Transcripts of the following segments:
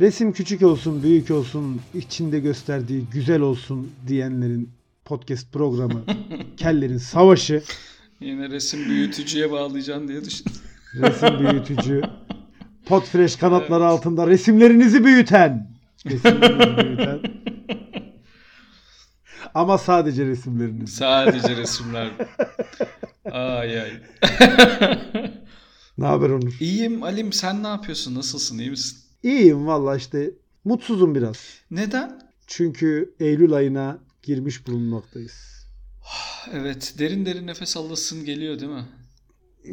Resim küçük olsun, büyük olsun, içinde gösterdiği güzel olsun diyenlerin podcast programı Kellerin Savaşı. Yine resim büyütücüye bağlayacaksın diye düşündüm. Resim büyütücü. Podfresh kanatları evet. altında resimlerinizi büyüten. Resimlerinizi büyüten. Ama sadece resimlerinizi. Sadece resimler. ay ay. ne haber Onur? İyiyim Alim sen ne yapıyorsun? Nasılsın? İyi misin? İyiyim valla işte mutsuzum biraz. Neden? Çünkü Eylül ayına girmiş bulunmaktayız. Evet derin derin nefes alasın geliyor değil mi?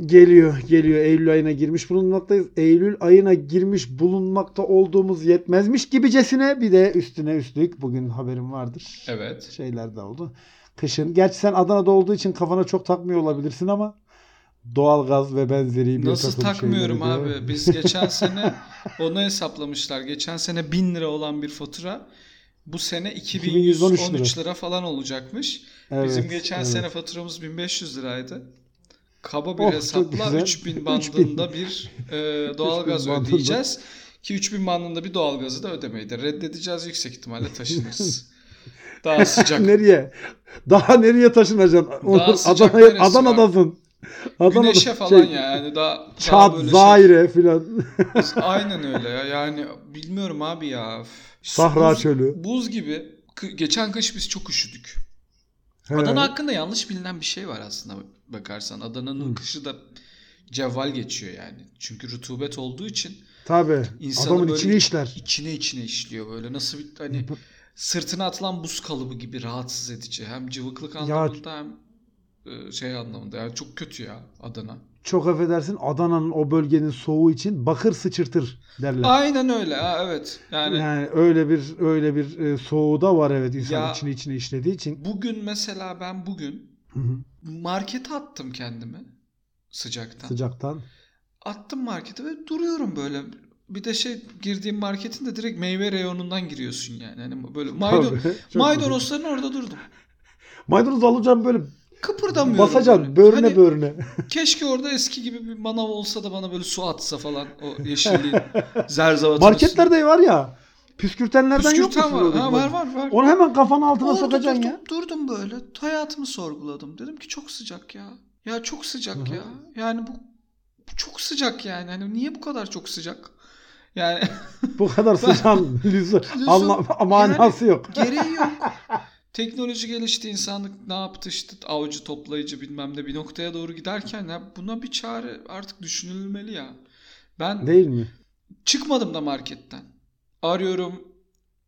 Geliyor geliyor Eylül ayına girmiş bulunmaktayız. Eylül ayına girmiş bulunmakta olduğumuz yetmezmiş gibicesine bir de üstüne üstlük bugün haberim vardır. Evet. Şeyler de oldu. Kışın. Gerçi sen Adana'da olduğu için kafana çok takmıyor olabilirsin ama doğalgaz ve benzeri bir Nasıl takmıyorum abi? Biz geçen sene onu hesaplamışlar. Geçen sene 1000 lira olan bir fatura bu sene 2113 lira. lira falan olacakmış. Evet, Bizim geçen evet. sene faturamız 1500 liraydı. Kaba bir oh, hesapla 3000 bandında 3000. bir e, doğalgaz ödeyeceğiz. Ki 3000 bandında bir doğalgazı da ödemeyi de reddedeceğiz yüksek ihtimalle taşınırız. Daha sıcak. nereye? Daha nereye taşınacaksın? Daha Adana'ya Adana'dasın. Adana'da Güneşe falan şey, yani daha Çat, daha böyle Zaire şey. filan. Aynen öyle ya. Yani bilmiyorum abi ya. Sahra buz, çölü. Buz gibi. Geçen kış biz çok üşüdük. He. Adana hakkında yanlış bilinen bir şey var aslında bakarsan. Adana'nın kışı da cevval geçiyor yani. Çünkü rutubet olduğu için. Tabii. Adamın içine işler. İçine içine işliyor böyle. Nasıl bir hani sırtına atılan buz kalıbı gibi rahatsız edici. Hem cıvıklık anlamında ya, hem şey anlamında. Yani çok kötü ya Adana. Çok affedersin Adana'nın o bölgenin soğuğu için bakır sıçırtır derler. Aynen öyle ha evet. Yani, yani öyle bir öyle bir e, soğuğu da var evet insan ya, içine içine işlediği için. Bugün mesela ben bugün Hı-hı. markete attım kendimi sıcaktan. Sıcaktan. Attım markete ve duruyorum böyle. Bir de şey girdiğim marketin de direkt meyve reyonundan giriyorsun yani. Hani böyle maydanoz, maydanozların orada durdum. Maydanoz alacağım böyle kıpırdamıyorum. Basacaksın böyle. hani, böğrüne. Keşke orada eski gibi bir manav olsa da bana böyle su atsa falan o yeşilliğin zerzavatı. Marketlerde var ya. Püskürtenlerden Püskürten yok mu? Var. Ha, var var var. Onu hemen kafanın altına Orada sokacaksın durdum, ya. Durdum böyle. Hayatımı sorguladım. Dedim ki çok sıcak ya. Ya çok sıcak Hı-hı. ya. Yani bu, bu çok sıcak yani. Hani niye bu kadar çok sıcak? Yani bu kadar sıcağın lüzum, anlam, manası yani, yok. Gereği yok. Teknoloji gelişti, insanlık ne yaptı işte avcı toplayıcı bilmem ne bir noktaya doğru giderken ya buna bir çare artık düşünülmeli ya. Ben Değil mi? Çıkmadım da marketten. Arıyorum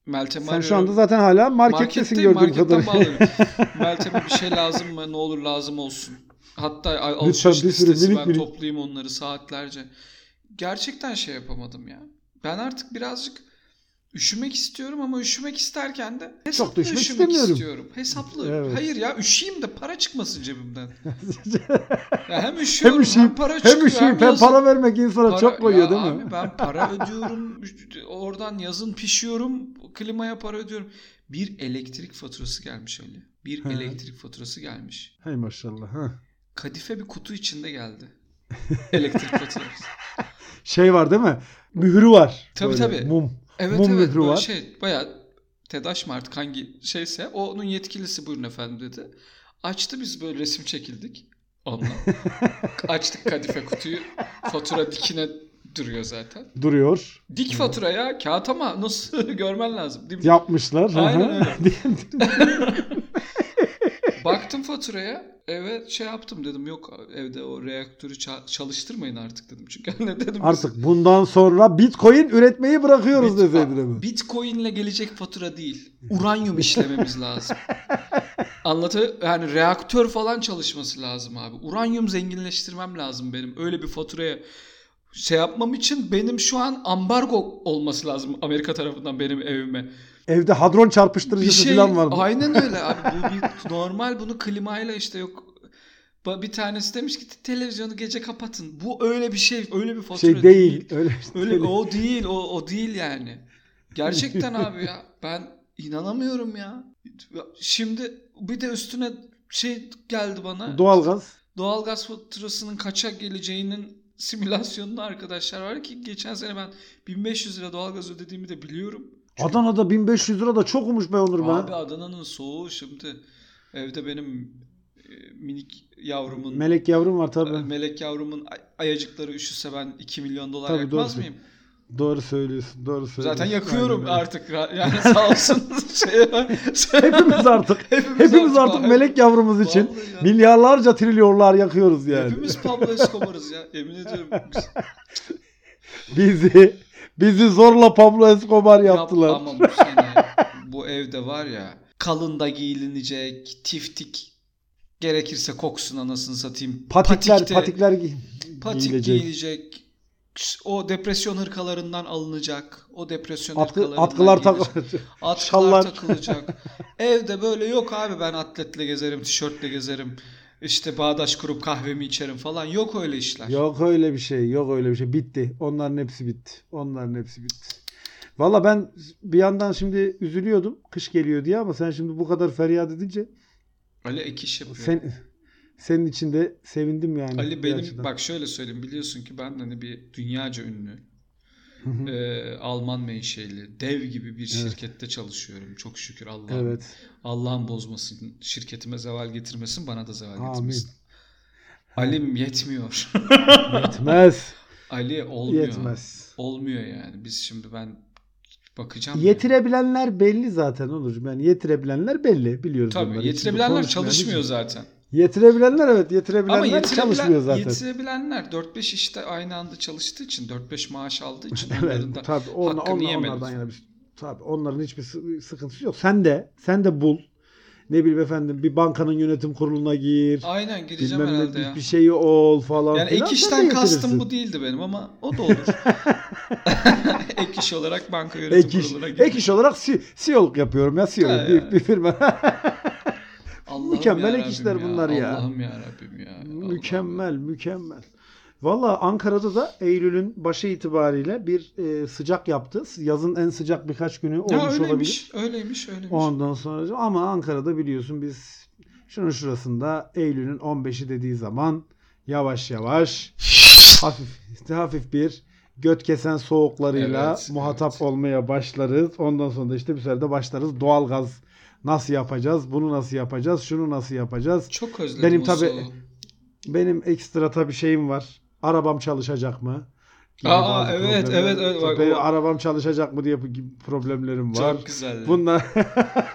Meltem'i Sen şu anda zaten hala markettesin gördüğüm kadarıyla. Meltem'e bir şey lazım mı? Ne olur lazım olsun. Hatta alışveriş listesi ben toplayayım onları saatlerce. Gerçekten şey yapamadım ya. Ben artık birazcık Üşümek istiyorum ama üşümek isterken de hesaplı Çok da üşümek istemiyorum. istiyorum. Hesaplı. Evet. Hayır ya üşüyeyim de para çıkmasın cebimden. ya hem üşüyorum hem, üşüyeyim, hem para çıkıyor. Hem üşüyeyim hem, yazın... para vermek insana para, çok koyuyor değil abi, mi? Ben para ödüyorum. Oradan yazın pişiyorum. Klimaya para ödüyorum. Bir elektrik faturası gelmiş öyle. Bir He. elektrik faturası gelmiş. Hey maşallah. Ha. Kadife bir kutu içinde geldi. elektrik faturası. Şey var değil mi? Mührü var. Tabii Böyle, tabii. Mum. Evet Mum evet böyle var. şey bayağı TEDAŞ mı artık hangi şeyse onun yetkilisi buyurun efendim dedi. Açtı biz böyle resim çekildik onunla. Açtık kadife kutuyu fatura dikine duruyor zaten. Duruyor. Dik fatura ya kağıt ama nasıl görmen lazım değil mi? Yapmışlar. Aynen öyle. Baktım faturaya eve şey yaptım dedim yok evde o reaktörü çalıştırmayın artık dedim. Çünkü ne dedim. Artık biz... bundan sonra bitcoin üretmeyi bırakıyoruz Bit, deseydin. Bitcoin'le gelecek fatura değil. Uranyum işlememiz lazım. Anlatı yani reaktör falan çalışması lazım abi. Uranyum zenginleştirmem lazım benim. Öyle bir faturaya şey yapmam için benim şu an ambargo olması lazım Amerika tarafından benim evime. Evde hadron çarpıştırıcısı şey, falan var mı? Aynen öyle abi. Bu bir normal bunu klimayla işte yok bir tanesi demiş ki televizyonu gece kapatın. Bu öyle bir şey, öyle bir fatura şey değil. değil. Öyle, öyle değil. o değil, o o değil yani. Gerçekten abi ya ben inanamıyorum ya. Şimdi bir de üstüne şey geldi bana. Doğalgaz. Doğalgaz faturasının kaça geleceğinin simülasyonlu arkadaşlar var ki geçen sene ben 1500 lira doğalgaz ödediğimi de biliyorum. Çünkü... Adana'da 1500 lira da çok olmuş be Onur be. Abi Adana'nın soğuğu şimdi evde benim e, minik yavrumun melek yavrum var tabii. Melek yavrumun ayacıkları üşüse ben 2 milyon dolar tabii, yakmaz doğru. mıyım? Doğru söylüyorsun. Doğru söylüyorsun. Zaten yakıyorum Aynen. artık. Yani sağ olsun. şey, hepimiz artık hepimiz, hepimiz artık, artık melek yavrumuz için ya. milyarlarca trilyonlar yakıyoruz yani. Hepimiz Pablo Escobar'ız ya. Yemin ediyorum. bizi bizi zorla Pablo Escobar yaptılar. Yap, ama bu sene bu evde var ya kalın da giyilinecek, tiftik gerekirse koksun anasını satayım. Patikler, Patikte, patikler gi patik giyilecek. giyilecek o depresyon hırkalarından alınacak. O depresyon Atkı, hırkalarından atkılar, tak atkılar takılacak. Evde böyle yok abi ben atletle gezerim, tişörtle gezerim. İşte bağdaş kurup kahvemi içerim falan. Yok öyle işler. Yok öyle bir şey. Yok öyle bir şey. Bitti. Onların hepsi bitti. Onların hepsi bitti. Valla ben bir yandan şimdi üzülüyordum. Kış geliyor diye ama sen şimdi bu kadar feryat edince Öyle ek iş yapıyor. Sen, senin için de sevindim yani. Ali benim açıdan. bak şöyle söyleyeyim biliyorsun ki ben hani bir dünyaca ünlü e, Alman menşeli dev gibi bir şirkette evet. çalışıyorum. Çok şükür Allah'ım. Evet. Allah'ın bozmasın, şirketime zeval getirmesin, bana da zeval Amin. getirmesin. Alim yetmiyor. Yetmez. Ali olmuyor. Yetmez. Olmuyor yani. Biz şimdi ben bakacağım. Yetirebilenler yani. belli zaten olur. Yani yetirebilenler belli biliyoruz. Tabii yetirebilenler çalışmıyor zaten. Yetirebilenler evet yetirebilenler Ama yetirebilen, çalışmıyor zaten. Yetirebilenler 4-5 işte aynı anda çalıştığı için 4-5 maaş aldığı için onların da tabii, on, hakkını on, yemedi. Onlardan yana bir, tabii onların hiçbir sıkıntısı yok. Sen de sen de bul. Ne bileyim efendim bir bankanın yönetim kuruluna gir. Aynen gireceğim herhalde ne, ya. Bir şeyi ol falan Yani filan. ek işten kastım bu değildi benim ama o da olur. ek iş olarak banka yönetim ek iş, kuruluna gir. Ek iş olarak CEO'luk yapıyorum ya CEO'luk. Büyük bir firma. Allah'ım mükemmel ek işler bunlar ya. Allah'ım ya Rabbim ya. Mükemmel, Allah. mükemmel. Valla Ankara'da da Eylül'ün başı itibariyle bir e, sıcak yaptı. Yazın en sıcak birkaç günü olmuş ya öyleymiş, olabilir. Öyleymiş, öyleymiş. Ondan sonra ama Ankara'da biliyorsun biz şunun şurasında Eylül'ün 15'i dediği zaman yavaş yavaş hafif hafif bir göt kesen soğuklarıyla evet, muhatap evet. olmaya başlarız. Ondan sonra da işte bir sefer de başlarız doğalgaz nasıl yapacağız? Bunu nasıl yapacağız? Şunu nasıl yapacağız? Çok özledim Benim tabi benim ekstra tabi şeyim var. Arabam çalışacak mı? Aa evet evet evet bak benim arabam çalışacak mı diye problemlerim var. Çok güzel. Bunlar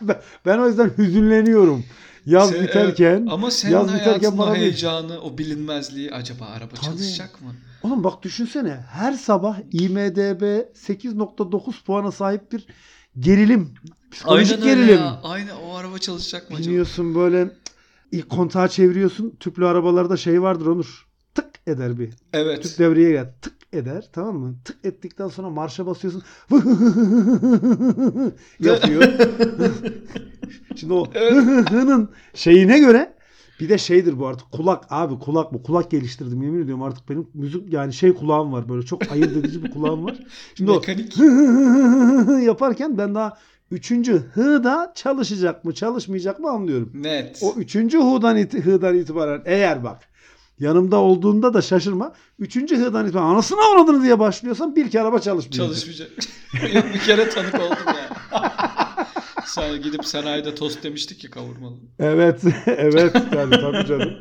ben o yüzden hüzünleniyorum. Yaz Sen, biterken evet, ama senin yaz biterken bana heyecanı, o bilinmezliği acaba araba Tabii. çalışacak mı? Oğlum bak düşünsene her sabah IMDB 8.9 puana sahip bir gerilim. Psikolojik Aynen gerilim. Öyle ya. Aynen o araba çalışacak mı acaba? Biliyorsun böyle ilk kontağı çeviriyorsun. Tüplü arabalarda şey vardır Onur. Tık eder bir. Evet. Tüp devreye gel. Tık eder tamam mı? Tık ettikten sonra marşa basıyorsun. yapıyor. Şimdi o hı'nın şeyine göre bir de şeydir bu artık kulak abi kulak bu kulak geliştirdim yemin ediyorum artık benim müzik yani şey kulağım var böyle çok ayırt edici bir kulağım var. Şimdi Mekanik. o yaparken ben daha üçüncü hı'da çalışacak mı çalışmayacak mı anlıyorum. Net. O üçüncü hı'dan, it- hı'dan itibaren eğer bak yanımda olduğunda da şaşırma. Üçüncü hı'dan itibaren anasını avradını diye başlıyorsan bir kere araba çalışmayacak. Çalışmayacak. bir kere tanık oldum yani. Sen gidip sanayide tost demiştik ki kavurmalı. Evet. evet. Yani, tabii canım.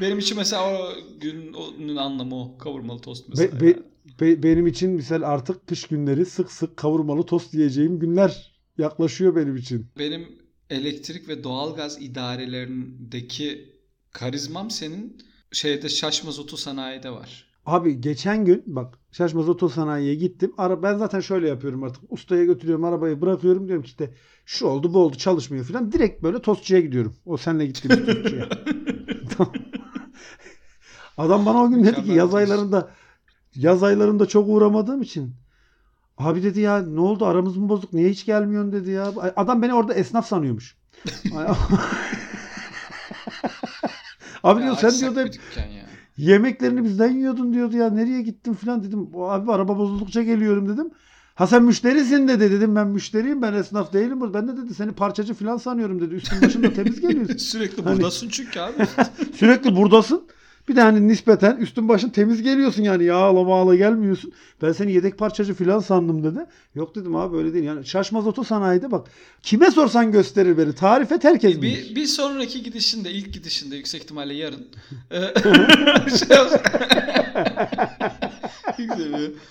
Benim için mesela o günün anlamı o. Kavurmalı tost mesela. Be, be, be, benim için misal artık kış günleri sık sık kavurmalı tost yiyeceğim günler yaklaşıyor benim için. Benim elektrik ve doğalgaz idarelerindeki karizmam senin şeyde Şaşmaz Oto Sanayi'de var. Abi geçen gün bak Şaşmaz Oto Sanayi'ye gittim. Ara, ben zaten şöyle yapıyorum artık. Ustaya götürüyorum arabayı bırakıyorum. Diyorum ki işte şu oldu bu oldu çalışmıyor falan. Direkt böyle tostçuya gidiyorum. O senle gittiğimiz tostçuya. Adam bana o gün dedi ki yaz aylarında yaz aylarında çok uğramadığım için abi dedi ya ne oldu aramız mı bozuk niye hiç gelmiyorsun dedi ya. Adam beni orada esnaf sanıyormuş. abi diyor sen diyordu hep yemeklerini bizden yiyordun diyordu ya nereye gittin falan dedim. Abi araba bozuldukça geliyorum dedim. Ha sen müşterisin dedi dedim ben müşteriyim ben esnaf değilim. Ben de dedi seni parçacı falan sanıyorum dedi. Üstün başında temiz geliyorsun. sürekli hani, buradasın çünkü abi. sürekli buradasın. Bir de hani nispeten üstün başın temiz geliyorsun yani yağla mağla gelmiyorsun. Ben seni yedek parçacı falan sandım dedi. Yok dedim abi öyle değil. Yani şaşmaz oto sanayide bak. Kime sorsan gösterir beni. Tarif et herkes bilir. Bir, bir sonraki gidişinde ilk gidişinde yüksek ihtimalle yarın. şey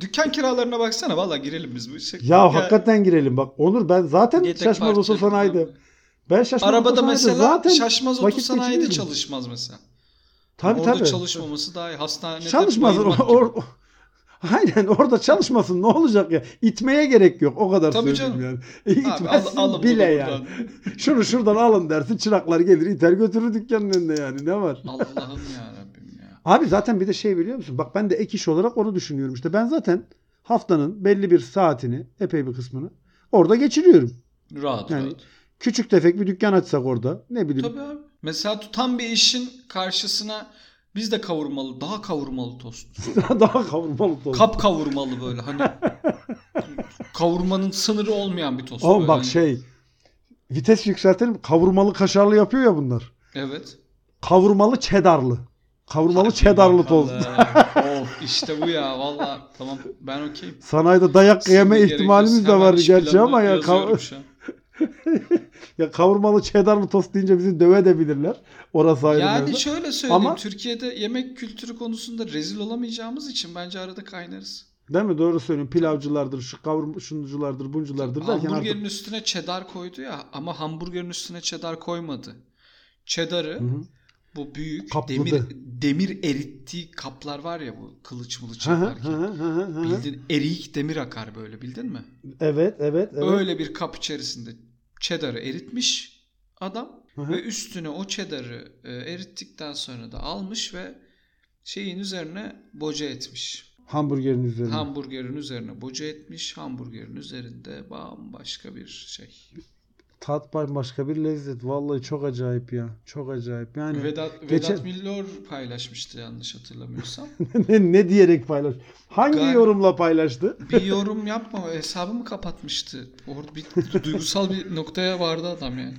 Dükkan kiralarına baksana valla girelim biz bu işe. Ya, ya hakikaten girelim bak. Onur ben zaten şaşmaz oto sanayide. Ben şaşmaz Arabada mesela zaten şaşmaz oto sanayide çalışmaz mesela. Tabii orada tabii. çalışmaması daha iyi. Hastanede Çalışmasın. Or, aynen orada çalışmasın ne olacak ya. İtmeye gerek yok. O kadar Tabii söyleyeyim canım. yani. İtmezsin al, alın bile yani. Şunu şuradan alın dersin. Çıraklar gelir iter götürür dükkanın önünde yani. Ne var? Allah'ım ya Rabbim ya. Abi zaten bir de şey biliyor musun? Bak ben de ek iş olarak onu düşünüyorum. İşte ben zaten haftanın belli bir saatini, epey bir kısmını orada geçiriyorum. Rahat yani, rahat. Küçük tefek bir dükkan açsak orada. Ne bileyim. Tabii abi. Mesela tutan bir işin karşısına biz de kavurmalı, daha kavurmalı tost. daha kavurmalı tost. Kap kavurmalı böyle hani. kavurmanın sınırı olmayan bir tost. Oğlum bak hani. şey vites yükseltelim. Kavurmalı kaşarlı yapıyor ya bunlar. Evet. Kavurmalı çedarlı. Kavurmalı Hadi çedarlı tost. of işte bu ya valla tamam ben okeyim. Sanayide dayak yeme ihtimalimiz de var gerçi ama ya kav ya kavurmalı çedarlı tost deyince bizi döve de bilirler. Orası ayrı Yani mevzu. şöyle söyleyeyim. Ama... Türkiye'de yemek kültürü konusunda rezil olamayacağımız için bence arada kaynarız. Değil mi? Doğru söylüyorsun. Pilavcılardır, şu kavurma şunculardır, bunculardır derken Hamburgerin artık... üstüne çedar koydu ya ama hamburgerin üstüne çedar koymadı. Çedarı Hı-hı. bu büyük Kapladı. demir demir erittiği kaplar var ya bu kılıç mılıç yaparken. Bildin eriyik demir akar böyle bildin mi? Evet, evet, evet. Öyle bir kap içerisinde cheddar'ı eritmiş adam Hı-hı. ve üstüne o cheddar'ı e, erittikten sonra da almış ve şeyin üzerine boca etmiş. Hamburgerin üzerine. Hamburgerin üzerine boca etmiş. Hamburgerin üzerinde bambaşka bir şey. Tat bambaşka bir lezzet. Vallahi çok acayip ya. Çok acayip. Yani Vedat, geçen... Vedat Millor paylaşmıştı yanlış hatırlamıyorsam. ne, ne diyerek paylaş? Hangi Gal- yorumla paylaştı? bir yorum yapma. Hesabımı kapatmıştı. Orada bir duygusal bir noktaya vardı adam yani.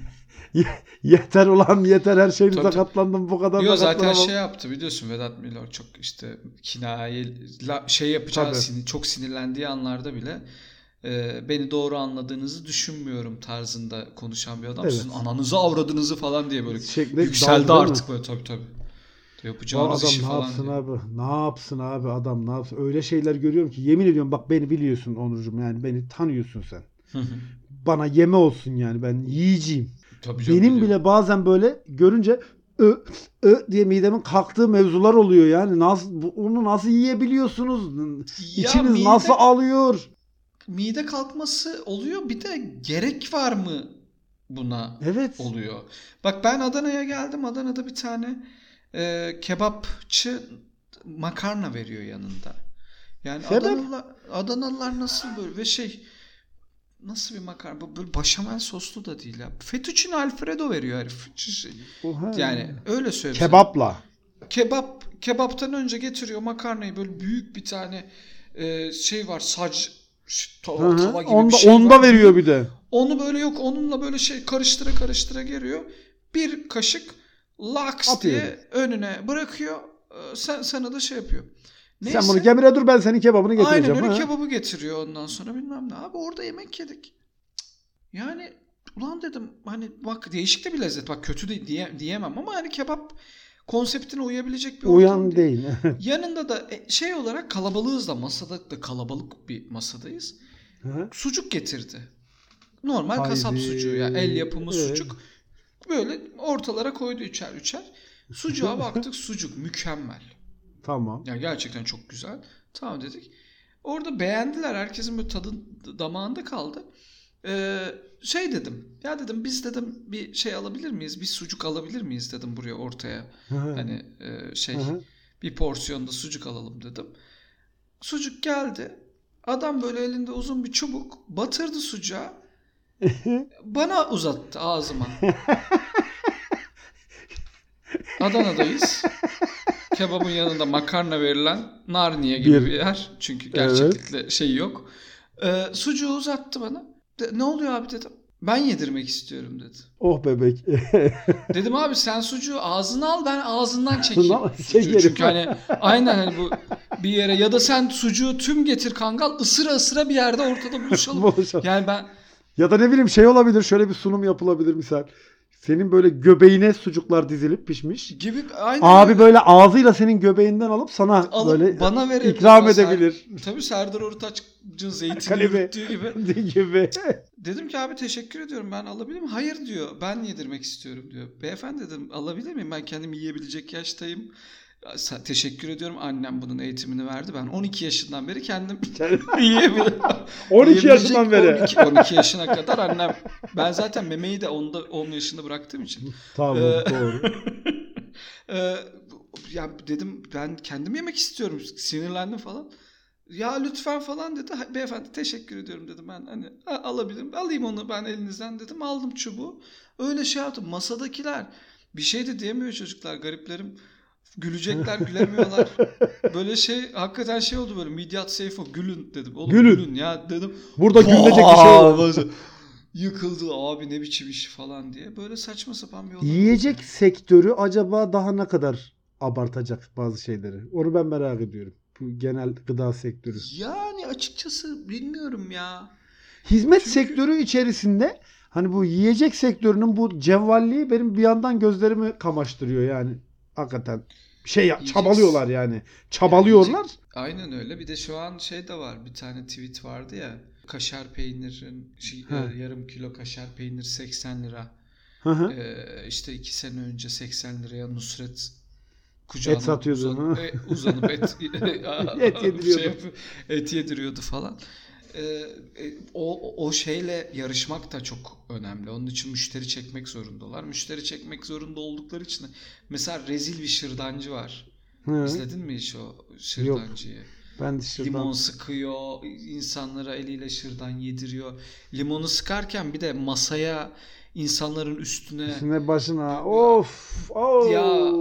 yeter ulan yeter her şeyinize tabii, katlandım bu kadar Yok zaten şey yaptı biliyorsun Vedat Milor çok işte kinaye şey yapacağı sinir, çok sinirlendiği anlarda bile e, beni doğru anladığınızı düşünmüyorum tarzında konuşan bir adam. Evet. Sizin ananızı avradınızı falan diye böyle Şekli yükseldi daldı, artık böyle tabii tabii. Yapacağınız adam işi ne falan. yapsın diye. abi? Ne yapsın abi adam ne yapsın? Öyle şeyler görüyorum ki yemin ediyorum bak beni biliyorsun Onurcuğum yani beni tanıyorsun sen. Bana yeme olsun yani ben yiyeceğim. Tabii canım, Benim bile bazen böyle görünce ö, ö diye midemin kalktığı mevzular oluyor yani. Nasıl onu nasıl yiyebiliyorsunuz? Ya İçiniz mide, nasıl alıyor? Mide kalkması oluyor. Bir de gerek var mı buna? Evet. Oluyor. Bak ben Adana'ya geldim. Adana'da bir tane e, kebapçı makarna veriyor yanında. Yani Adanalılar, Adanalılar nasıl böyle ve şey Nasıl bir makarna? Bu böyle başamel soslu da değil ya. Fettuccine alfredo veriyor herif. Oha. Yani öyle söyleyeyim. Kebapla. Kebap kebaptan önce getiriyor makarnayı böyle büyük bir tane e, şey var sac tava, tava gibi onda, bir şey onda var. veriyor bir de. Onu böyle yok onunla böyle şey karıştıra karıştıra geliyor. Bir kaşık laks Atıyor. diye önüne bırakıyor. Sen sana da şey yapıyor. Neyse. Sen bunu gemire dur ben senin kebabını getireceğim. Aynen öyle ha? kebabı getiriyor ondan sonra bilmem ne. Abi orada yemek yedik. Yani ulan dedim hani bak değişik de bir lezzet. Bak kötü de diye, diyemem ama hani kebap konseptine uyabilecek bir Uyan değil. Yanında da e, şey olarak kalabalığız da masada da kalabalık bir masadayız. Hı? Sucuk getirdi. Normal Haydi. kasap sucuğu ya. El yapımı evet. sucuk. Böyle ortalara koydu üçer üçer. Sucuğa baktık sucuk mükemmel. Tamam. Yani gerçekten çok güzel. Tamam dedik. Orada beğendiler. Herkesin böyle tadı damağında kaldı. Ee, şey dedim. Ya dedim biz dedim bir şey alabilir miyiz? Bir sucuk alabilir miyiz dedim buraya ortaya. hani e, şey bir porsiyonda sucuk alalım dedim. Sucuk geldi. Adam böyle elinde uzun bir çubuk batırdı sucuğa. bana uzattı ağzıma. Adana'dayız kebabın yanında makarna verilen Narniye gibi bir, bir yer. Çünkü gerçeklikle evet. şey yok. Ee, sucuğu uzattı bana. De, ne oluyor abi dedim. ben yedirmek istiyorum dedi. Oh bebek. Dedim abi sen sucuğu ağzına al ben ağzından çekeyim. sucuğu. Çünkü hani aynen hani bu bir yere ya da sen sucuğu tüm getir kangal ısıra ısıra bir yerde ortada buluşalım. buluşalım. Yani ben ya da ne bileyim şey olabilir şöyle bir sunum yapılabilir misal. Senin böyle göbeğine sucuklar dizilip pişmiş. Gibi aynen. Abi böyle ağzıyla senin göbeğinden alıp sana alıp böyle bana verebilir. ikram edebilir. Ser, tabii Serdar Ortaç'ın zeytini yürüttüğü gibi. gibi. Dedim ki abi teşekkür ediyorum ben alabilir miyim? Hayır diyor ben yedirmek istiyorum diyor. Beyefendi dedim alabilir miyim? Ben kendim yiyebilecek yaştayım. Teşekkür ediyorum. Annem bunun eğitimini verdi. Ben 12 yaşından beri kendim yiyebilirim. 12 yaşından beri. 12, 12 yaşına kadar annem. Ben zaten memeyi de 10'da 10 yaşında bıraktığım için. Tamam ee, doğru. e, ya dedim ben kendim yemek istiyorum. Sinirlendim falan. Ya lütfen falan dedi. Beyefendi teşekkür ediyorum dedim ben. Hani alabilirim. Alayım onu ben elinizden dedim. Aldım çubuğu. Öyle şey yaptım. Masadakiler bir şey de diyemiyor çocuklar. Gariplerim Gülecekler gülemiyorlar. böyle şey hakikaten şey oldu böyle Midyat Seyfo gülün dedim. Oğlum gülün, gülün ya dedim. Burada gülünecek bir şey var. Yıkıldı abi ne biçim iş falan diye. Böyle saçma sapan bir olay. Yiyecek oldu. sektörü acaba daha ne kadar abartacak bazı şeyleri? Onu ben merak ediyorum. Bu genel gıda sektörü. Yani açıkçası bilmiyorum ya. Hizmet Çünkü... sektörü içerisinde hani bu yiyecek sektörünün bu cevvalliği benim bir yandan gözlerimi kamaştırıyor yani hakikaten şey ya, çabalıyorlar yani. Çabalıyorlar. Aynen öyle. Bir de şu an şey de var. Bir tane tweet vardı ya. Kaşar peynirin şey, e, yarım kilo kaşar peynir 80 lira. Hı Ee, işte iki sene önce 80 liraya Nusret kucağına et satıyordu. Uzanıp, e, uzanıp et, et yediriyordu. Şey, et yediriyordu falan. Ee, e, o, o şeyle yarışmak da çok önemli. Onun için müşteri çekmek zorundalar. Müşteri çekmek zorunda oldukları için mesela rezil bir şırdancı var. Hı. İzledin mi hiç o şırdancıyı? Yok. Ben de şırdan... Limon sıkıyor, insanlara eliyle şırdan yediriyor. Limonu sıkarken bir de masaya insanların üstüne üstüne başına of of ya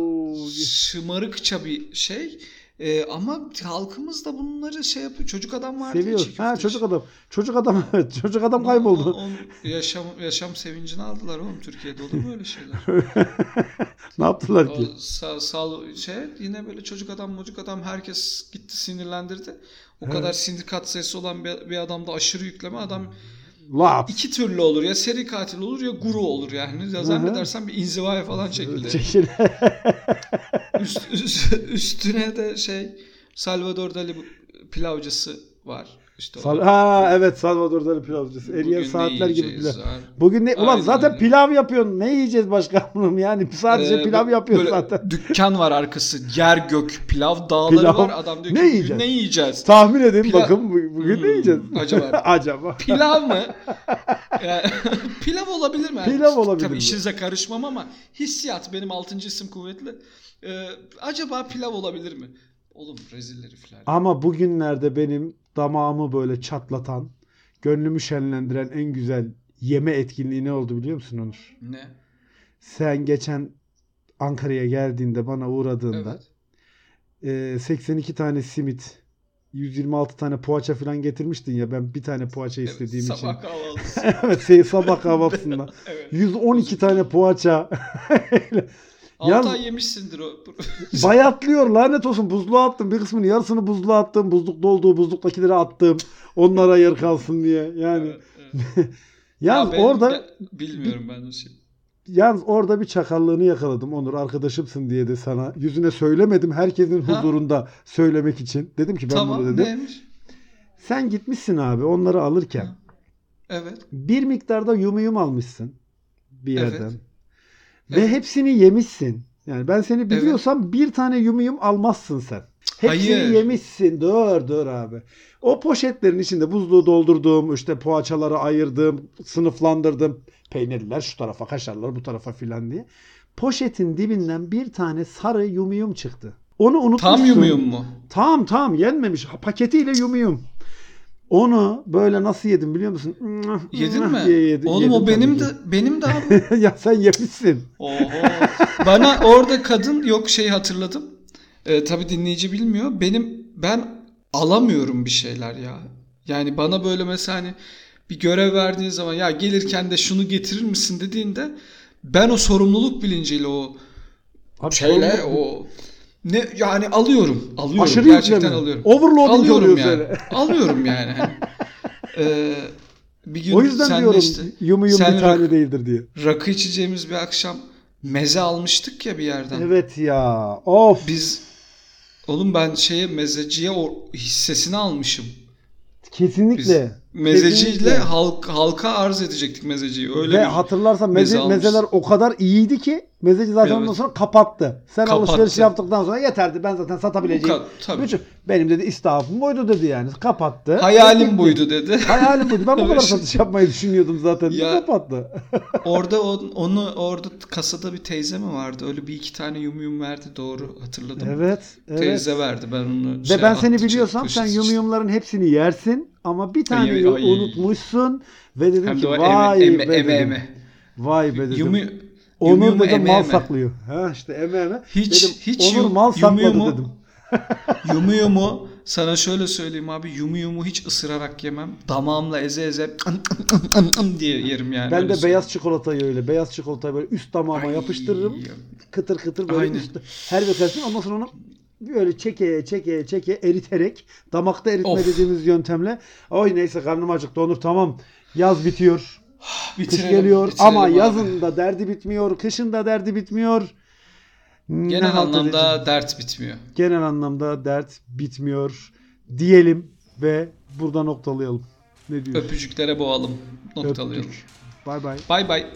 şımarıkça bir şey ee, ama halkımız da bunları şey yapıyor. Çocuk adam var Seviyor. Ha çocuk adam. Çocuk adam evet. Çocuk adam kayboldu. On, on, yaşam yaşam sevincini aldılar oğlum Türkiye'de olur mu öyle şeyler? ne yaptılar ki? O, sağ, sağ, şey yine böyle çocuk adam çocuk adam herkes gitti sinirlendirdi. O evet. kadar sinir kat sayısı olan bir, bir adamda aşırı yükleme adam Lap. İki türlü olur. Ya seri katil olur ya guru olur yani. Ya zannedersen bir inzivaya falan çekildi. Çekil. Üst, üst, üstüne de şey Salvador Dali pilavcısı var. İşte Sal ha evet Salvador Dali pilavcısı. Eriyen saatler gibi pilav. Bugün ne? Ulan Aynen zaten öyle. pilav yapıyorsun. Ne yiyeceğiz başkanım? Yani sadece ee, pilav yapıyoruz zaten. Dükkan var arkası. Yer gök pilav dağları pilav. var. Adam diyor ki ne yiyeceğiz? ne yiyeceğiz? Tahmin edin pilav. bakın bugün hmm, ne yiyeceğiz? Acaba. acaba. Pilav mı? yani, pilav olabilir mi? Pilav olabilir Tabii mi? işinize karışmam ama hissiyat benim altıncı isim kuvvetli. Ee, acaba pilav olabilir mi? Oğlum rezil herifler. Ama bugünlerde benim damağımı böyle çatlatan, gönlümü şenlendiren en güzel yeme etkinliği ne oldu biliyor musun Onur? Ne? Sen geçen Ankara'ya geldiğinde bana uğradığında evet. e, 82 tane simit 126 tane poğaça falan getirmiştin ya ben bir tane poğaça evet, istediğim sabah için. Sabah kahvaltısı. evet şey, sabah kahvaltısında. evet. 112 tane poğaça. 6 ay yemişsindir o. bayatlıyor lanet olsun buzluğa attım bir kısmını yarısını buzluğa attım buzluk dolduğu buzluktakileri attım onlara yer kalsın diye yani. Evet, evet. Yalnız ya orada ya, bilmiyorum ben o şey. Yalnız orada bir çakallığını yakaladım Onur arkadaşımsın diye de sana yüzüne söylemedim herkesin ha? huzurunda söylemek için. Dedim ki ben tamam, bunu dedim. Neymiş? Sen gitmişsin abi onları alırken. Ha. Evet. Bir miktarda yumuyum almışsın bir yerden. Evet. Ve hepsini yemişsin. Yani ben seni biliyorsam evet. bir tane yumuyum almazsın sen. Hepsini Hayır. yemişsin. Dur dur abi. O poşetlerin içinde buzluğu doldurduğum, işte poğaçaları ayırdım, sınıflandırdım. Peynirler şu tarafa, kaşarlar bu tarafa filan diye. Poşetin dibinden bir tane sarı yumuyum çıktı. Onu unutmuşsun. Tam yumuyum mu? Tam tam yenmemiş. Paketiyle yumuyum. Onu böyle nasıl yedim biliyor musun? Yedin mi? Yedim, Oğlum yedim o benim de benim de abi. ya sen yemişsin. Oho. Bana orada kadın yok şey hatırladım. Ee, tabii dinleyici bilmiyor. Benim ben alamıyorum bir şeyler ya. Yani bana böyle mesela hani bir görev verdiğin zaman ya gelirken de şunu getirir misin dediğinde ben o sorumluluk bilinciyle o Abi şeyle o ne yani alıyorum. Alıyorum. Aşırı gerçekten yükleme. alıyorum. Overloading alıyorum yani. seni. alıyorum yani. Hani, Ee, bir gün O yüzden diyorum işte yumu yum sen bir tane rak- değildir diye. rakı içeceğimiz bir akşam meze almıştık ya bir yerden. Evet ya. Of. Biz oğlum ben şeye mezeciye o hissesini almışım. Biz Kesinlikle. mezeciyle Kesinlikle. halk, halka arz edecektik mezeciyi. Öyle Ve hatırlarsan meze meze, mezeler o kadar iyiydi ki mezeci zaten Evet. ondan sonra kapattı. Sen Kapattı. alışveriş yaptıktan sonra yeterdi. Ben zaten satabileceğim. tabii. Bütün- benim dedi istihafım buydu dedi yani. Kapattı. hayalim buydu dedi. Hayalim buydu. Ben bu kadar satış yapmayı düşünüyordum zaten. Ya- Kapattı. Orada on- onu orada kasada bir teyze mi vardı? Öyle bir iki tane yum yum verdi doğru hatırladım. evet. evet. Teyze verdi ben onu. Ve şey ben seni biliyorsam sen içine. yumyumların hepsini yersin ama bir tane Ay, ay. unutmuşsun ve dedim Hem ki de vay eme, be eme, eme, dedim. eme. Vay be dedim. Yumu, Onur yumyumu dedim eme mal eme. saklıyor. Ha işte eme eme. Hiç- dedim, hiç Onur yum- mal sakladı yumyumu- dedim. Yumu yumu sana şöyle söyleyeyim abi yumu yumu hiç ısırarak yemem. Damağımla eze eze diye yerim yani. Ben de söyleyeyim. beyaz çikolatayı öyle. Beyaz çikolatayı böyle üst damağıma Ay. yapıştırırım. Kıtır kıtır böyle Aynen. üstte. Her bir karışım ondan sonra onu böyle çekeye çekeye çekeye eriterek damakta eritme Of. dediğimiz yöntemle. Oy neyse karnım acıktı Onur tamam. Yaz bitiyor. Kış Bitirelim, geliyor bitirelim ama abi. yazın da derdi bitmiyor, kışın da derdi bitmiyor. Ne Genel halt anlamda dert bitmiyor. genel anlamda dert bitmiyor diyelim ve burada noktalayalım. Ne diyorsun? Öpücüklere boğalım. Noktalayalım. Öptük. Bay bay. Bay bay.